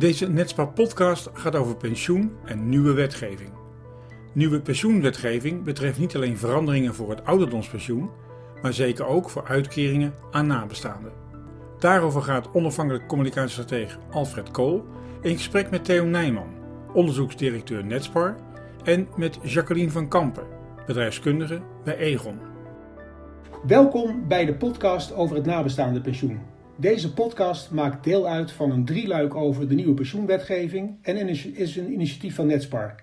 Deze Netspar podcast gaat over pensioen en nieuwe wetgeving. Nieuwe pensioenwetgeving betreft niet alleen veranderingen voor het ouderdomspensioen, maar zeker ook voor uitkeringen aan nabestaanden. Daarover gaat onafhankelijk communicatiestratege Alfred Kool in gesprek met Theo Nijman, onderzoeksdirecteur Netspar, en met Jacqueline van Kampen, bedrijfskundige bij Egon. Welkom bij de podcast over het nabestaande pensioen. Deze podcast maakt deel uit van een drieluik over de nieuwe pensioenwetgeving en is een initiatief van Netspar.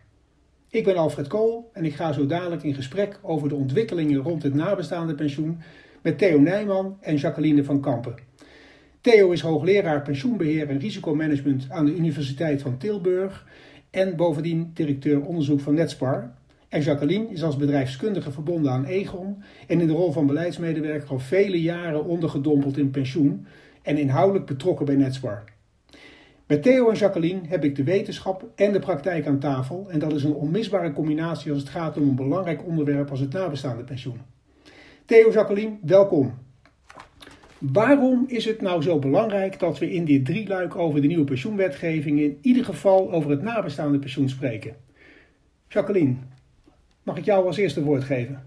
Ik ben Alfred Kool en ik ga zo dadelijk in gesprek over de ontwikkelingen rond het nabestaande pensioen met Theo Nijman en Jacqueline van Kampen. Theo is hoogleraar pensioenbeheer en risicomanagement aan de Universiteit van Tilburg en bovendien directeur onderzoek van Netspar. En Jacqueline is als bedrijfskundige verbonden aan Egon en in de rol van beleidsmedewerker al vele jaren ondergedompeld in pensioen en inhoudelijk betrokken bij Netspar. Met Theo en Jacqueline heb ik de wetenschap en de praktijk aan tafel en dat is een onmisbare combinatie als het gaat om een belangrijk onderwerp als het nabestaande pensioen. Theo, Jacqueline, welkom. Waarom is het nou zo belangrijk dat we in dit drieluik over de nieuwe pensioenwetgeving in ieder geval over het nabestaande pensioen spreken? Jacqueline, mag ik jou als eerste woord geven?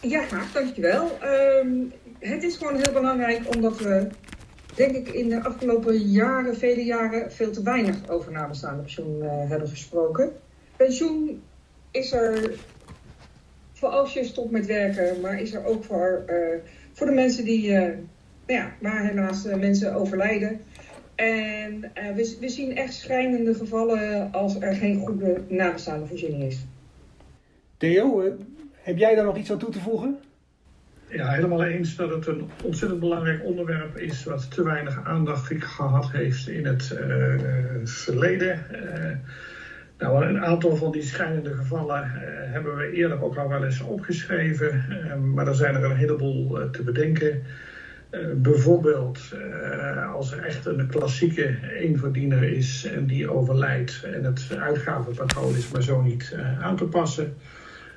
Ja, graag, dankjewel. Um, het is gewoon heel belangrijk omdat we denk ik in de afgelopen jaren, vele jaren, veel te weinig over nabestaande pensioen uh, hebben gesproken. Pensioen is er voor als je stopt met werken, maar is er ook voor, uh, voor de mensen die, uh, ja, waar helaas mensen overlijden. En we, we, zien echt schrijnende gevallen als er geen goede nabestaande voorziening is. Theo, heb jij daar nog iets aan toe te voegen? Ja, helemaal eens dat het een ontzettend belangrijk onderwerp is wat te weinig aandacht gehad heeft in het uh, verleden. Uh, nou, een aantal van die schijnende gevallen uh, hebben we eerder ook al wel eens opgeschreven, maar er zijn er een heleboel te bedenken. bijvoorbeeld als er echt een klassieke eenverdiener is en die overlijdt en het uitgavenpatroon is maar zo niet aan te passen.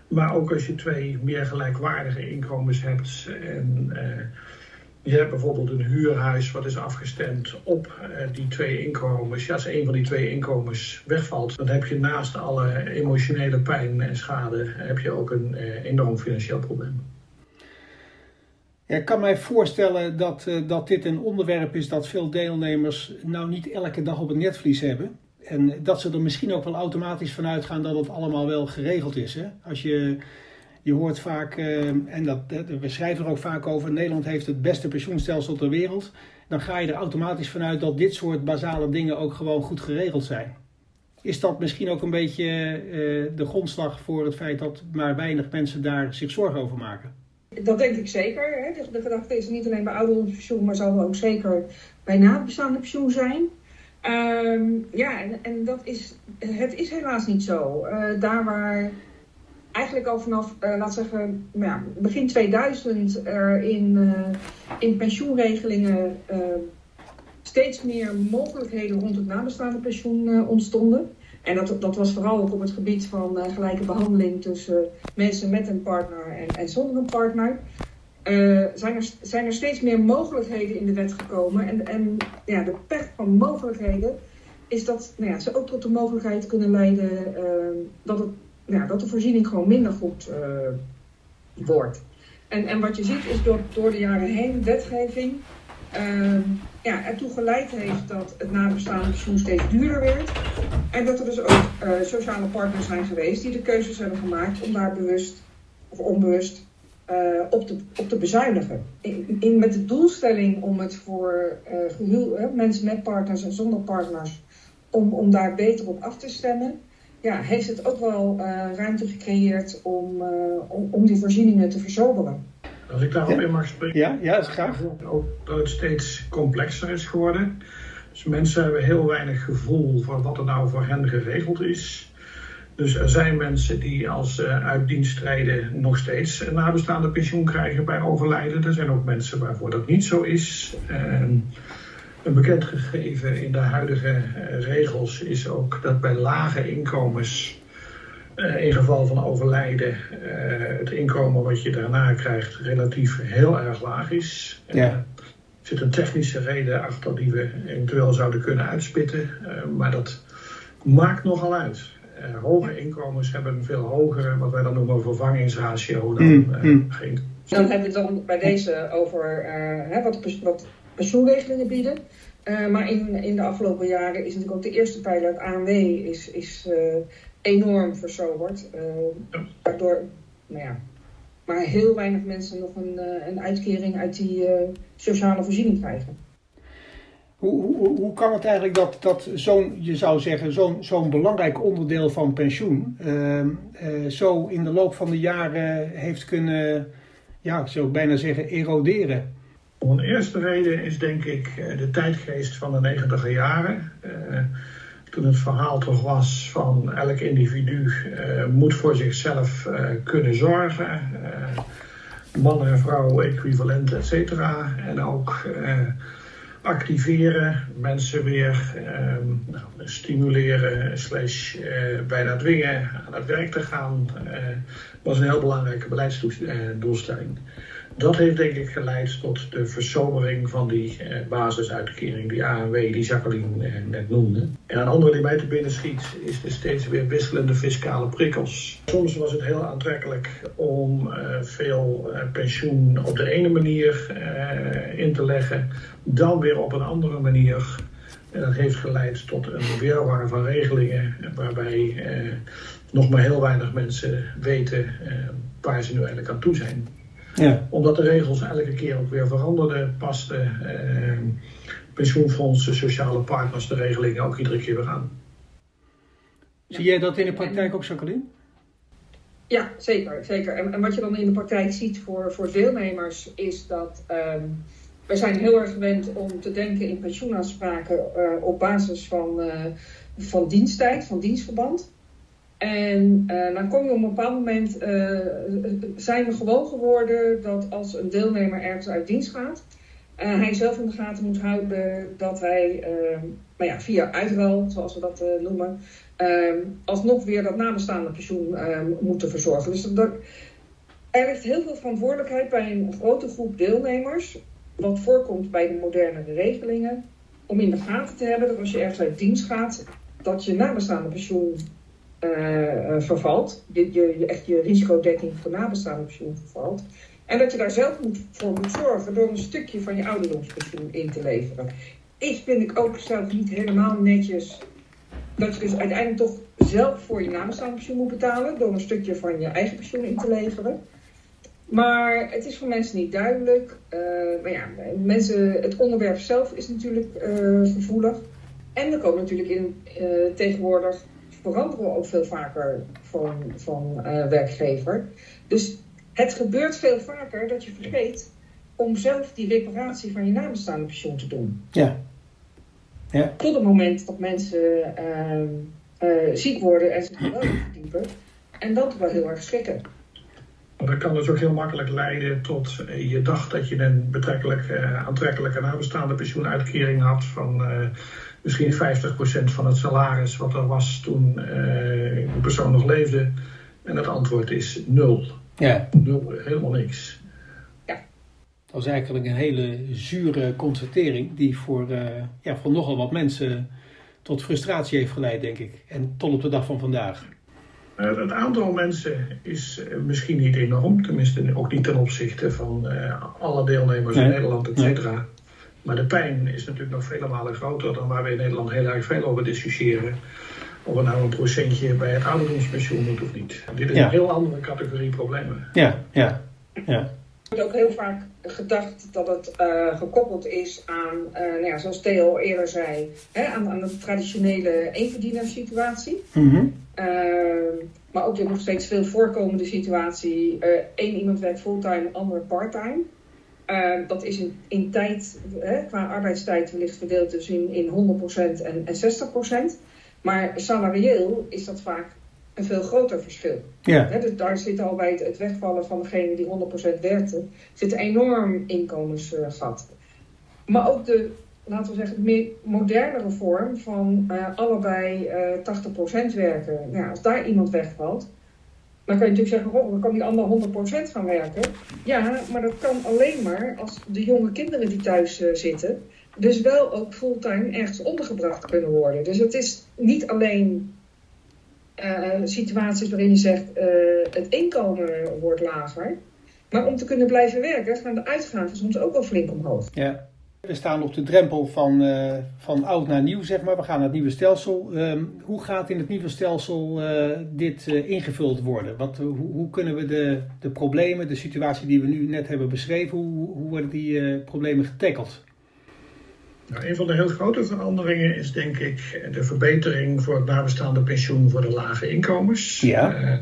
Maar ook als je twee meer gelijkwaardige inkomens hebt en uh, je hebt bijvoorbeeld een huurhuis wat is afgestemd op uh, die twee inkomens. Ja, als een van die twee inkomens wegvalt, dan heb je naast alle emotionele pijn en schade heb je ook een uh, enorm financieel probleem. Ik kan mij voorstellen dat, dat dit een onderwerp is dat veel deelnemers nou niet elke dag op het netvlies hebben. En dat ze er misschien ook wel automatisch vanuit gaan dat het allemaal wel geregeld is. Hè? Als je, je hoort vaak, uh, en dat, we schrijven er ook vaak over, Nederland heeft het beste pensioenstelsel ter wereld. Dan ga je er automatisch vanuit dat dit soort basale dingen ook gewoon goed geregeld zijn. Is dat misschien ook een beetje uh, de grondslag voor het feit dat maar weinig mensen daar zich zorgen over maken? Dat denk ik zeker. Hè? De, de gedachte is niet alleen bij ouderdomspensioen, maar zal ook zeker bij nabestaande pensioen zijn. Um, ja, en, en, dat is, het is helaas niet zo. Uh, daar waar eigenlijk al vanaf, uh, laat zeggen, ja, begin 2000 er in, uh, in pensioenregelingen steeds meer mogelijkheden rond het nabestaande pensioen ontstonden. En dat, dat was vooral ook op het gebied van gelijke behandeling tussen mensen met een partner en, en zonder een partner. Uh, zijn, er, zijn er steeds meer mogelijkheden in de wet gekomen. En, en ja, de pech van mogelijkheden is dat nou ja, ze ook tot de mogelijkheid kunnen leiden uh, dat, het, ja, dat de voorziening gewoon minder goed uh, wordt. En, en wat je ziet is door, door de jaren heen wetgeving ja, ertoe geleid heeft dat het nabestaande pensioen steeds duurder werd. En dat er dus ook sociale partners zijn geweest die de keuzes hebben gemaakt om daar bewust of onbewust uh, op, te, op te bezuinigen. In, in, met de doelstelling om het voor uh, uh, mensen met partners en zonder partners, om, om daar beter op af te stemmen, ja, heeft het ook wel ruimte gecreëerd om, om, om, die voorzieningen te verzoberen. Als ik daarop in mag spreken, ja, ja, is graag. Ook dat het steeds complexer is geworden. Dus mensen hebben heel weinig gevoel voor wat er nou voor hen geregeld is. Dus er zijn mensen die als uh, uit dienst nog steeds een nabestaande pensioen krijgen bij overlijden. Er zijn ook mensen waarvoor dat niet zo is. Uh, een bekend gegeven in de huidige uh, regels is ook dat bij lage inkomens, in geval van overlijden, het inkomen wat je daarna krijgt relatief heel erg laag is. Ja. zit een technische reden achter die we eventueel zouden kunnen uitspitten. maar dat maakt nogal uit. Hoge inkomens hebben een veel hogere, wat wij dan noemen, vervangingsratio dan mm, mm. geen. Dan hebben we het dan bij deze over hè, wat, wat pensioenregelingen bieden. Uh, maar in, in de afgelopen jaren is natuurlijk ook de eerste pijler, het ANW, is, is uh, enorm versoberd. Uh, waardoor nou ja, maar heel weinig mensen nog een, een uitkering uit die sociale voorziening krijgen. Hoe, hoe, hoe kan het eigenlijk dat, dat zo'n, je zou zeggen, zo'n zo'n belangrijk onderdeel van pensioen ehm, zo in de loop van de jaren heeft kunnen, ja, ik zou bijna zeggen, eroderen? Een eerste reden is denk ik eh, de tijdgeest van de negentiger jaren. Uh, toen het verhaal toch was van elk individu moet voor zichzelf kunnen zorgen. man en vrouw equivalent, et cetera. En ook activeren, mensen weer nou, stimuleren, slash bijna dwingen aan het werk te gaan. was een heel belangrijke beleidsdoelstelling. Dat heeft denk ik geleid tot de verzomering van die eh, basisuitkering, die ANW, die Jacqueline eh, net noemde. En een andere die mij te binnen schiet, is de steeds weer wisselende fiscale prikkels. Soms was het heel aantrekkelijk om eh, veel pensioen op de ene manier in te leggen, dan weer op een andere manier. En dat heeft geleid tot een weerwar van regelingen, waarbij nog maar heel weinig mensen weten waar ze nu eigenlijk aan toe zijn. Ja. Omdat de regels elke keer ook weer veranderden, pasten eh, pensioenfondsen, sociale partners de regelingen ook iedere keer weer aan. Zie jij dat in de praktijk ook, Jacqueline? Ja, zeker. zeker. En, en, wat je dan in de praktijk ziet voor, voor deelnemers is dat um, we zijn heel erg gewend om te denken in pensioenafspraken uh, op basis van, uh, van diensttijd, van dienstverband. En uh, dan kom je op een bepaald moment, uh, zijn we gewoon geworden dat als een deelnemer ergens uit dienst gaat, uh, hij zelf in de gaten moet houden dat hij nou ja, via uitruil, zoals we dat noemen, alsnog weer dat nabestaande pensioen moet verzorgen. Dus dat, er ligt heel veel verantwoordelijkheid bij een grote groep deelnemers, wat voorkomt bij de moderne regelingen, om in de gaten te hebben dat als je ergens uit dienst gaat, dat je nabestaande pensioen vervalt. Je, je, echt je risicodekking voor nabestaande pensioen vervalt. En dat je daar zelf moet, voor moet zorgen door een stukje van je ouderdomspensioen in te leveren. Ik vind ik ook zelf niet helemaal netjes dat je dus uiteindelijk toch zelf voor je nabestaande pensioen moet betalen door een stukje van je eigen pensioen in te leveren. Maar het is voor mensen niet duidelijk. Uh, maar ja, mensen, het onderwerp zelf is natuurlijk gevoelig. En er komen natuurlijk in tegenwoordig veranderen we ook veel vaker van, van uh, werkgever. Dus het gebeurt veel vaker dat je vergeet om zelf die reparatie van je nabestaande pensioen te doen. Ja. ja. Tot het moment dat mensen uh, uh, ziek worden en zich wel verdiepen. En dat wel heel erg schrikken. Dat kan dus ook heel makkelijk leiden tot je dacht dat je een betrekkelijk aantrekkelijke nabestaande pensioenuitkering had van misschien 50% van het salaris wat er was toen de persoon nog leefde. En het antwoord is nul. Ja. Nul, helemaal niks. Ja. Dat is eigenlijk een hele zure constatering die voor, uh, ja, voor nogal wat mensen tot frustratie heeft geleid, denk ik. En tot op de dag van vandaag. Uh, het aantal mensen is misschien niet enorm, tenminste ook niet ten opzichte van alle deelnemers in Nederland, et cetera. Maar de pijn is natuurlijk nog vele malen groter dan waar we in Nederland heel erg veel over discussiëren. Of er nou een procentje bij het ouderdomspensioen moet of niet. Dit is een heel andere categorie problemen. Ja, ja, ja. Er wordt ook heel vaak gedacht dat het uh, gekoppeld is aan, uh, nou ja, zoals Theo eerder zei, hè, aan, aan de traditionele eenverdienerssituatie. Mm -hmm. uh, maar ook de nog steeds veel voorkomende situatie: één iemand werkt fulltime, ander parttime. Uh, dat is in, in tijd, hè, qua arbeidstijd wellicht verdeeld dus in, in 100% en, en 60%. Maar salarieel is dat vaak een veel groter verschil. Ja. Hè, dus daar zit al bij het, het, wegvallen van degene die 100% werkte, zit een enorm inkomensgat. Maar ook de, laten we zeggen, meer modernere vorm van uh, allebei uh, 80% werken. Nou, als daar iemand wegvalt, dan kan je natuurlijk zeggen, oh, dan kan die ander 100% gaan werken. Ja, maar dat kan alleen maar als de jonge kinderen die thuis zitten, dus wel ook fulltime ergens ondergebracht kunnen worden. Dus het is niet alleen situaties waarin je zegt het inkomen wordt lager. Maar om te kunnen blijven werken gaan de uitgaven soms ook wel flink omhoog. Ja. We staan op de drempel van, uh, van oud naar nieuw, zeg maar. We gaan naar het nieuwe stelsel. Uh, hoe gaat in het nieuwe stelsel uh, dit eh, ingevuld worden? Wat, hoe, hoe, kunnen we de, de problemen, de situatie die we nu net hebben beschreven, hoe, hoe worden die problemen getackeld? Nou, een van de heel grote veranderingen is denk ik de verbetering voor het nabestaande pensioen voor de lage inkomens. Ja.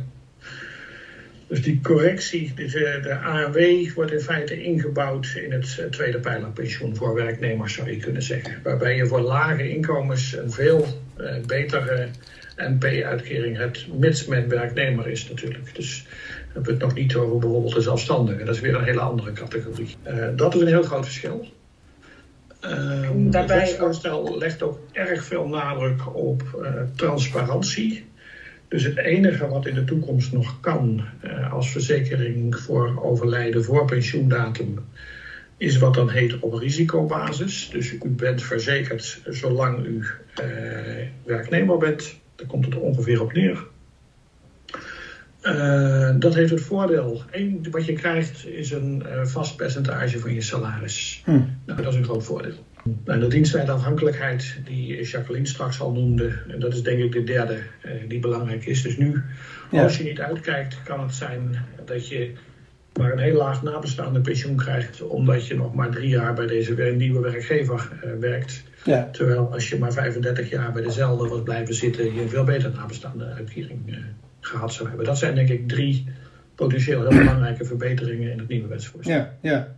Dus die correctie, de, de ANW, wordt in feite ingebouwd in het eh, tweede pijlerpensioen voor werknemers, zou je kunnen zeggen. Waarbij je voor lage inkomens een veel uh, betere NP-uitkering hebt, mits men werknemer is natuurlijk. Dus dan hebben we het nog niet over bijvoorbeeld de zelfstandigen. Dat is weer een hele andere categorie. Uh, dat is een heel groot verschil. Uh, Daarbij... Het wetsvoorstel legt ook erg veel nadruk op uh, transparantie. Dus het enige wat in de toekomst nog kan uh, als verzekering voor overlijden voor pensioendatum, is wat dan heet op risicobasis. Dus u bent verzekerd zolang u uh, werknemer bent. Daar komt het ongeveer op neer. Uh, dat heeft het voordeel. Eén, wat je krijgt is een vast percentage van je salaris. Hm. Nou, dat is een groot voordeel. Nou, de diensttijdafhankelijkheid die Jacqueline straks al noemde, en dat is denk ik de derde eh, die belangrijk is. Dus nu, als je niet uitkijkt, kan het zijn dat je maar een heel laag nabestaande pensioen krijgt, omdat je nog maar drie jaar bij deze nieuwe werkgever uh, werkt. Ja. Terwijl als je maar 35 jaar bij dezelfde was blijven zitten, je een veel beter nabestaande uitkering uh, gehad zou hebben. Dat zijn denk ik drie potentieel heel belangrijke verbeteringen in het nieuwe wetsvoorstel. Ja, ja.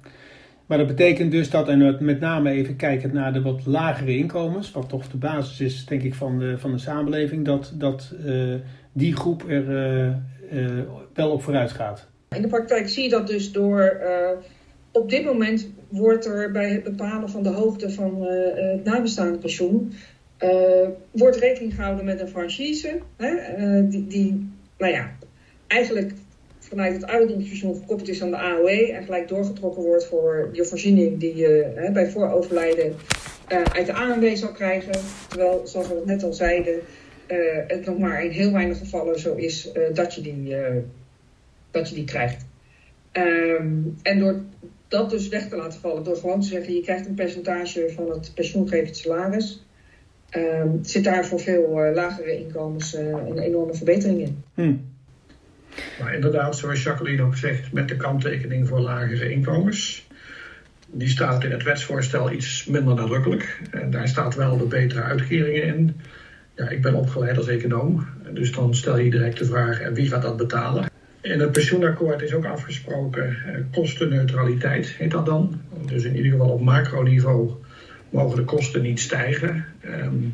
Maar dat betekent dus dat, en met name even kijken naar de wat lagere inkomens, wat toch de basis is, denk ik, van de, van de samenleving, dat, dat uh, die groep er uh, uh, wel op vooruit gaat. In de praktijk zie je dat dus door. op dit moment wordt er bij het bepalen van de hoogte van het nabestaande pensioen. wordt rekening gehouden met een franchise. Hè, die, die, nou ja, eigenlijk vanuit het ouderdomspensioen gekoppeld is aan de AOE en gelijk doorgetrokken wordt voor je voorziening die je hè, bij vooroverlijden uh, uit de ANW zal krijgen. Terwijl, zoals we net al zeiden, uh, het nog maar in heel weinig gevallen zo is uh, dat, je die, dat je die krijgt. Um, en door dat dus weg te laten vallen, door gewoon te zeggen je krijgt een percentage van het pensioengevend salaris, um, zit daar voor veel lagere inkomens een enorme verbetering in. Hmm. Maar inderdaad, zoals Jacqueline ook zegt, met de kanttekening voor lagere inkomens. Die staat in het wetsvoorstel iets minder nadrukkelijk. En daar staat wel de betere uitkeringen in. Ja, ik ben opgeleid als econoom, dus dan stel je direct de vraag: en wie gaat dat betalen? In het pensioenakkoord is ook afgesproken eh, kostenneutraliteit, heet dat dan. Dus in ieder geval op macroniveau mogen de kosten niet stijgen. Um,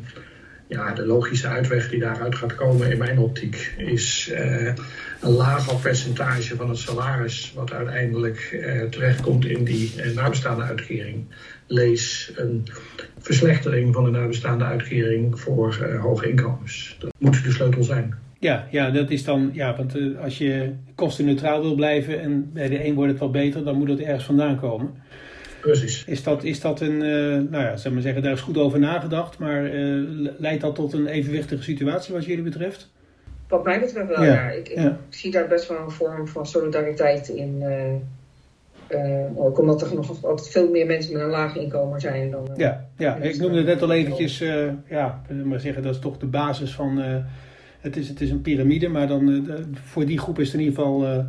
ja, de logische uitweg die daaruit gaat komen in mijn optiek is uh, een lager percentage van het salaris wat uiteindelijk uh, terechtkomt in die uh, nabestaande uitkering. Lees een verslechtering van de nabestaande uitkering voor hoge inkomens. Dat moet de sleutel zijn. Ja, ja, dat is dan, ja, want als je kostenneutraal wil blijven en bij de een wordt het wat beter, dan moet het ergens vandaan komen. Precies. Is dat, is dat een, uh, nou ja, zeg maar zeggen, daar is goed over nagedacht, maar uh, leidt dat tot een evenwichtige situatie wat jullie betreft? Wat mij betreft wel, ja. ja. Ik, ik ja. zie daar best wel een vorm van solidariteit in. Uh, ook omdat er nog altijd veel meer mensen met een laag inkomen zijn dan. ja, ja. ik noemde het net al eventjes, ja, maar zeggen, dat is toch de basis van. het, is, het is een piramide, maar dan voor die groep is het in ieder geval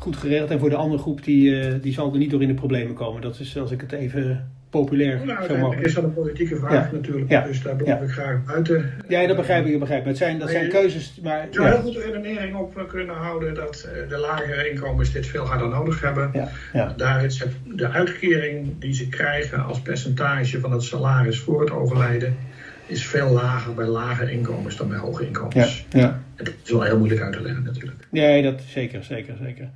goed geregeld. En voor de andere groep, die, uh, die zal er niet door in de problemen komen. Dat is, als ik het even populair nou, zou mogen. is dat een politieke vraag ja. natuurlijk. Ja. Dus daar blijf ja. ik graag buiten. Ja, dat begrijp ik. Dat, begrijp ik. Het zijn, dat zijn keuzes. Maar, je zou heel goed de redenering op kunnen houden dat uh, de lagere inkomens dit veel harder nodig hebben. Daar is het, de uitkering die ze krijgen als percentage van het salaris voor het overlijden is veel lager bij lage inkomens dan bij hoge inkomens. Ja, ja. Dat is wel heel moeilijk uit te leggen natuurlijk. Nee, dat zeker, zeker, zeker.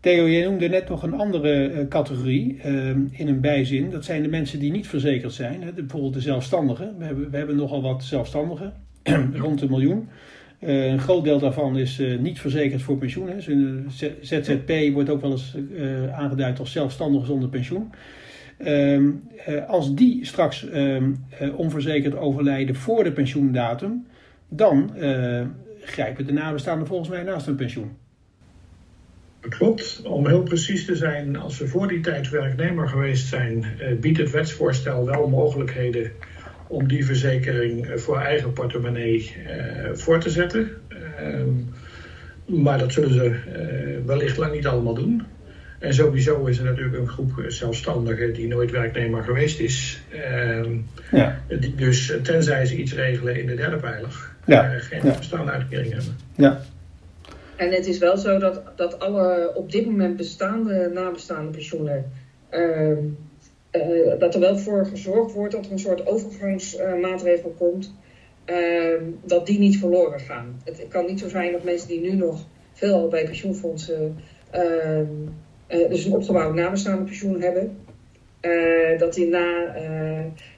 Theo, je noemde net nog een andere uh, categorie uh, in een bijzin. Dat zijn de mensen die niet verzekerd zijn. Hè? bijvoorbeeld de zelfstandigen. We hebben, we hebben nogal wat zelfstandigen, rond een miljoen. een groot deel daarvan is niet verzekerd voor pensioen. Dus ZZP wordt ook wel eens aangeduid als zelfstandig zonder pensioen. Ehm, als die straks ehm, onverzekerd overlijden voor de pensioendatum, dan grijpen de nabestaanden volgens mij naast hun pensioen. Klopt. Om heel precies te zijn, als ze voor die tijd werknemer geweest zijn, eh, biedt het wetsvoorstel wel mogelijkheden om die verzekering eh, voor eigen portemonnee eh, voor te zetten. Ehm, maar dat zullen ze wellicht lang niet allemaal doen. En sowieso is er natuurlijk een groep zelfstandigen die nooit werknemer geweest is. Ehm, ja. Die dus, tenzij ze iets regelen in de derde pijler, ja. geen ja. bestaande uitkering hebben. Ja. En het is wel zo dat, dat alle op dit moment bestaande nabestaande pensioenen. Uh, uh, dat er wel voor gezorgd wordt dat er een soort overgangsmaatregel komt. Ehm, dat die niet verloren gaan. Het kan niet zo zijn dat mensen die nu nog veelal bij pensioenfondsen. Ehm, eh, dus een opgebouwd nabestaande pensioen hebben. Eh, dat die na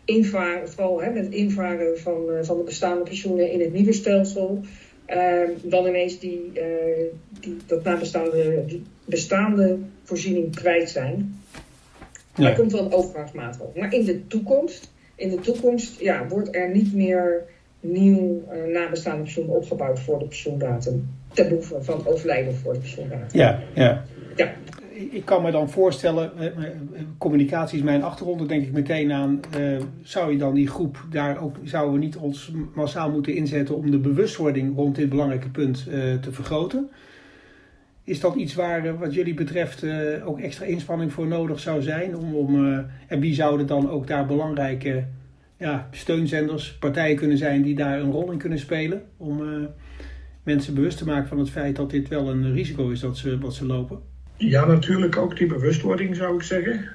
invaren, vooral hè, met het invaren van, van de bestaande pensioenen in het nieuwe stelsel Ehm, dan ineens die, uh, die, dat nabestaande die bestaande voorziening kwijt zijn. Ja. Er komt wel een overgangsmaatregel. Maar in de toekomst, in de toekomst ja, wordt er niet meer nieuw uh, nabestaande pensioen opgebouwd voor de pensioendatum. Ten behoeve van overlijden voor de pensioendatum. Ja, ja. ja ik kan me dan voorstellen, eh, eh, communicatie is mijn achtergrond, dan denk ik meteen aan, eh, zou je dan die groep daar ook, zouden we niet ons massaal moeten inzetten om de bewustwording rond dit belangrijke punt te vergroten? Is dat iets waar wat jullie betreft ook extra inspanning voor nodig zou zijn? Om, om, en wie zouden dan ook daar belangrijke ja, steunzenders, partijen kunnen zijn die daar een rol in kunnen spelen? Om mensen bewust te maken van het feit dat dit wel een risico is dat ze, wat ze lopen? Ja, natuurlijk ook die bewustwording zou ik zeggen.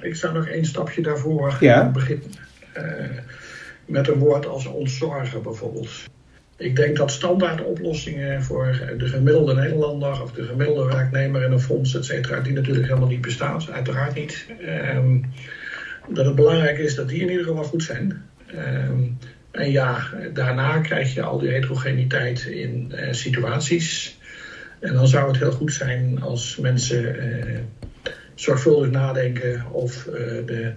Ik zou nog één stapje daarvoor ja. beginnen. Uh, met een woord als ontzorgen bijvoorbeeld. Ik denk dat standaard oplossingen voor de gemiddelde Nederlander of de gemiddelde werknemer in een fonds, et cetera, die natuurlijk helemaal niet bestaan, uiteraard niet. Um, dat het belangrijk is dat die in ieder geval goed zijn. Um, en ja, daarna krijg je al die heterogeniteit in uh, situaties. En dan zou het heel goed zijn als mensen eh, zorgvuldig nadenken of eh, de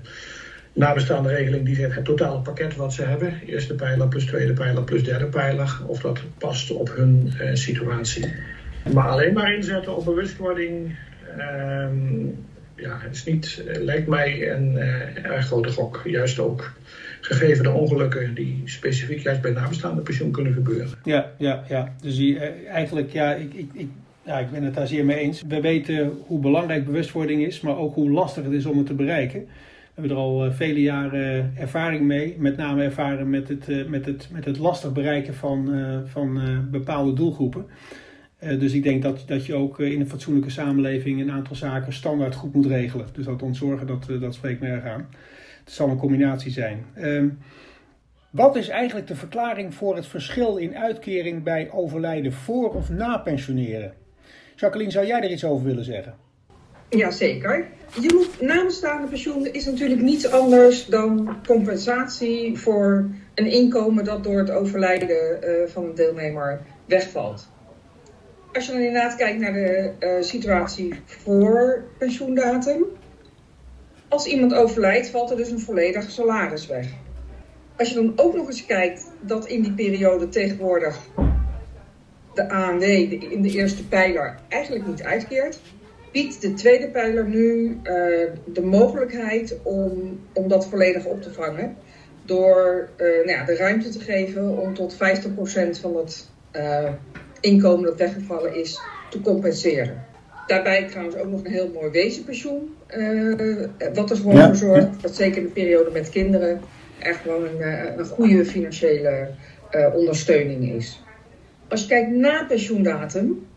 nabestaande regeling die zegt het totale pakket wat ze hebben, eerste pijler plus tweede pijler plus derde pijler, of dat past op hun eh, situatie. Maar alleen maar inzetten op bewustwording, ehm, ja, is niet, lijkt mij een erg grote gok. Juist ook gegeven de ongelukken die specifiek juist bij nabestaande pensioen kunnen gebeuren. Ja, ja, ja. Dus die, eh, eigenlijk, ja ik, ik, ik, ja, ik ben het daar zeer mee eens. We weten hoe belangrijk bewustwording is, maar ook hoe lastig het is om het te bereiken. We hebben er al eh, vele jaren ervaring mee, met name ervaren met het, eh, met het, met het lastig bereiken van, van bepaalde doelgroepen. dus ik denk dat, dat je ook in een fatsoenlijke samenleving een aantal zaken standaard goed moet regelen. Dus dat ontzorgen, dat, dat spreekt me erg aan. Het zal een combinatie zijn. Ehm, wat is eigenlijk de verklaring voor het verschil in uitkering bij overlijden voor of na pensioneren? Jacqueline, zou jij er iets over willen zeggen? Jazeker. Je moet nabestaande pensioen is natuurlijk niets anders dan compensatie voor een inkomen dat door het overlijden uh, van een deelnemer wegvalt. Als je dan inderdaad kijkt naar de uh, situatie voor pensioendatum, als iemand overlijdt, valt er dus een volledig salaris weg. Als je dan ook nog eens kijkt dat in die periode tegenwoordig de ANW in de eerste pijler eigenlijk niet uitkeert, biedt de tweede pijler nu uh, de mogelijkheid om, om dat volledig op te vangen. Door uh, nou ja, de ruimte te geven om tot 50% van het uh, inkomen dat weggevallen is te compenseren. Daarbij trouwens ook nog een heel mooi wezenpensioen. Wat er gewoon voor zorgt dat zeker in de periode met kinderen er gewoon een, eh, een goede financiële uh, ondersteuning is. Als je kijkt na pensioendatum,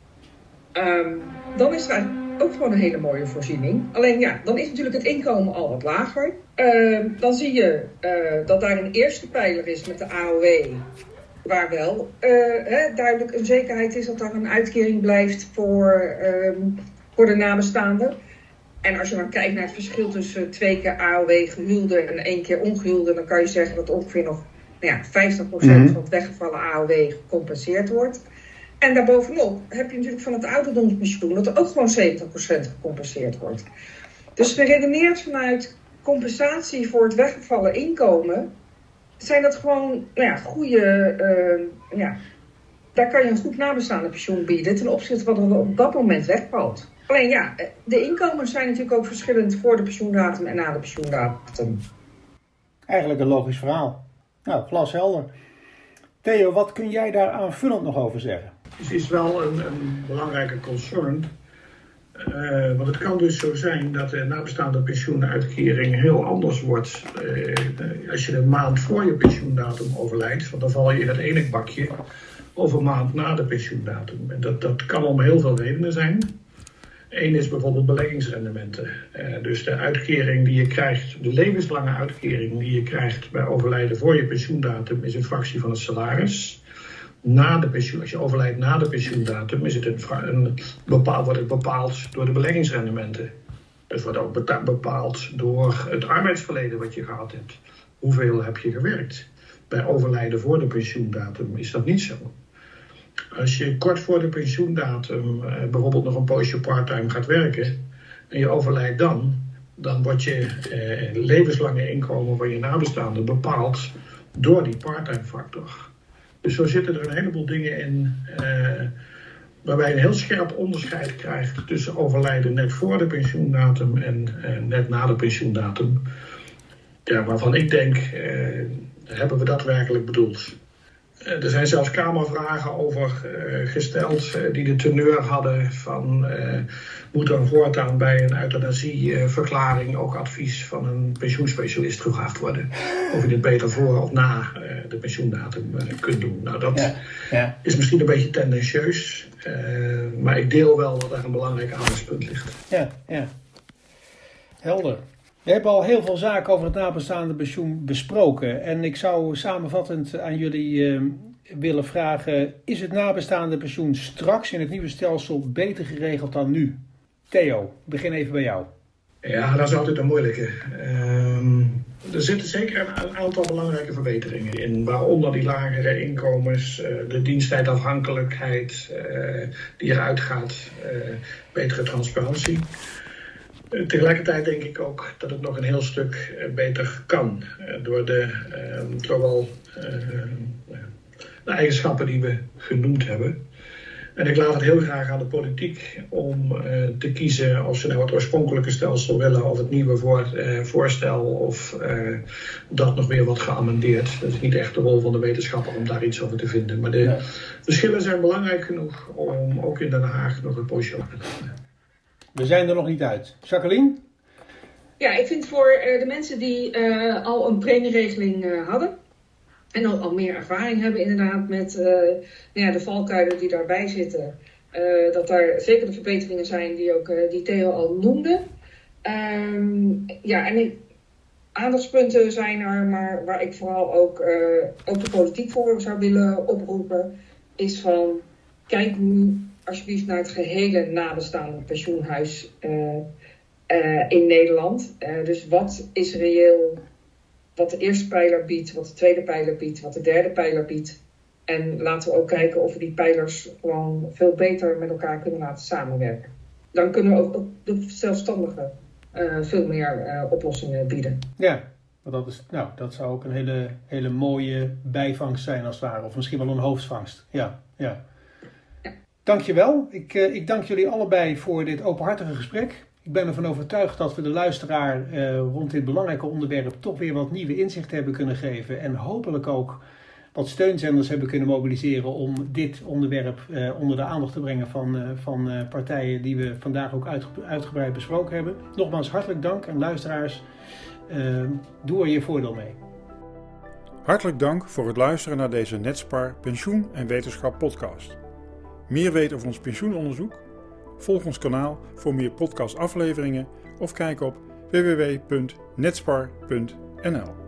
um, dan is er ook gewoon een hele mooie voorziening. Alleen ja, dan is natuurlijk het inkomen al wat lager. Uh, dan zie je uh, dat daar een eerste pijler is met de AOW. Waar wel uh, hè, duidelijk een zekerheid is dat er een uitkering blijft voor, um, voor de nabestaanden. En als je dan kijkt naar het verschil tussen twee keer AOW gehuwde en één keer ongehuwde, dan kan je zeggen dat ongeveer nog nou ja, 50% mm van het weggevallen AOW gecompenseerd wordt. En daarbovenop heb je natuurlijk van het ouderdomspensioen dat er ook gewoon 70% gecompenseerd wordt. Dus geredeneerd vanuit compensatie voor het weggevallen inkomen, zijn dat gewoon nou ja, goede. Uh, ja, daar kan je een goed nabestaande pensioen bieden ten opzichte van wat er op dat moment wegvalt. Alleen ja, de inkomens zijn natuurlijk ook verschillend voor de pensioendatum en na de pensioendatum. Eigenlijk een logisch verhaal. Nou, glashelder. Theo, wat kun jij daar aanvullend nog over zeggen? Het is wel een, een belangrijke concern. Uh, want het kan dus zo zijn dat de nabestaande pensioenuitkering heel anders wordt uh, als je een maand voor je pensioendatum overlijdt. Want dan val je in het ene bakje of een maand na de pensioendatum. En dat, dat kan om heel veel redenen zijn. Eén is bijvoorbeeld beleggingsrendementen. Uh, dus de uitkering die je krijgt, de levenslange uitkering die je krijgt bij overlijden voor je pensioendatum, is een fractie van het salaris na de pensioen, als je overlijdt na de pensioendatum, is het een, een bepaald, wordt het bepaald door de beleggingsrendementen. Het wordt ook bepaald door het arbeidsverleden wat je gehad hebt. Hoeveel heb je gewerkt? Bij overlijden voor de pensioendatum is dat niet zo. Als je kort voor de pensioendatum eh, bijvoorbeeld nog een poosje parttime gaat werken en je overlijdt dan, dan wordt je eh, levenslange inkomen van je nabestaanden bepaald door die parttime factor. Dus zo zitten er een heleboel dingen in uh, waarbij je een heel scherp onderscheid krijgt tussen overlijden net voor de pensioendatum en uh, net na de pensioendatum. Ja, waarvan ik denk, uh, hebben we dat werkelijk bedoeld? Er zijn zelfs Kamervragen over gesteld die de teneur hadden van moet er voortaan bij een euthanasieverklaring ook advies van een pensioenspecialist gevraagd worden. Of je dit beter voor of na de pensioendatum kunt doen. Nou, dat ja, ja. is misschien een beetje tendentieus, maar ik deel wel dat er een belangrijk aandachtspunt ligt. Ja, ja. Helder. We hebben al heel veel zaken over het nabestaande pensioen besproken. En ik zou samenvattend aan jullie willen vragen: is het nabestaande pensioen straks in het nieuwe stelsel beter geregeld dan nu? Theo, begin even bij jou. Ja, dat is altijd een moeilijke. Uh, er zitten zeker een, aantal belangrijke verbeteringen in, waaronder die lagere inkomens, uh, de diensttijdafhankelijkheid uh, die eruit gaat, uh, betere transparantie. Tegelijkertijd denk ik ook dat het nog een heel stuk beter kan door de ehm, toch wel de eigenschappen die we genoemd hebben. En ik laat het heel graag aan de politiek om uh, te kiezen of ze nou het oorspronkelijke stelsel willen of het nieuwe voor, uh, voorstel of uh, dat nog weer wat geamendeerd. Dat is niet echt de rol van de wetenschapper om daar iets over te vinden. Maar de ja. verschillen zijn belangrijk genoeg om ook in Den Haag nog een poosje over te doen. We zijn er nog niet uit. Jacqueline? Ja, ik vind voor de mensen die al een premieregeling hadden en al, al meer ervaring hebben inderdaad met nou ja, de valkuilen die daarbij zitten. Dat daar zeker de verbeteringen zijn die, ook, die Theo al noemde. Um, ja, en aandachtspunten zijn er, maar waar ik vooral ook, ook de politiek voor zou willen oproepen, is van kijk nu alsjeblieft naar het gehele nabestaande pensioenhuis in Nederland. dus wat is reëel wat de eerste pijler biedt, wat de tweede pijler biedt, wat de derde pijler biedt. En laten we ook kijken of we die pijlers gewoon veel beter met elkaar kunnen laten samenwerken. Dan kunnen we ook de zelfstandigen veel meer oplossingen bieden. Ja, dat, is, nou, dat zou ook een hele, hele mooie bijvangst zijn als het ware. Of misschien wel een hoofdvangst. Ja, ja. Dankjewel. Ik, uh, ik dank jullie allebei voor dit openhartige gesprek. Ik ben ervan overtuigd dat we de luisteraar eh, rond dit belangrijke onderwerp toch weer wat nieuwe inzichten hebben kunnen geven. En hopelijk ook wat steunzenders hebben kunnen mobiliseren om dit onderwerp eh, onder de aandacht te brengen van, van partijen die we vandaag ook uitge uitgebreid besproken hebben. Nogmaals hartelijk dank en luisteraars, doe er je voordeel mee. Hartelijk dank voor het luisteren naar deze Netspar Pensioen en Wetenschap podcast. Meer weten over ons pensioenonderzoek? Volg ons kanaal voor meer podcastafleveringen of kijk op www.netspar.nl.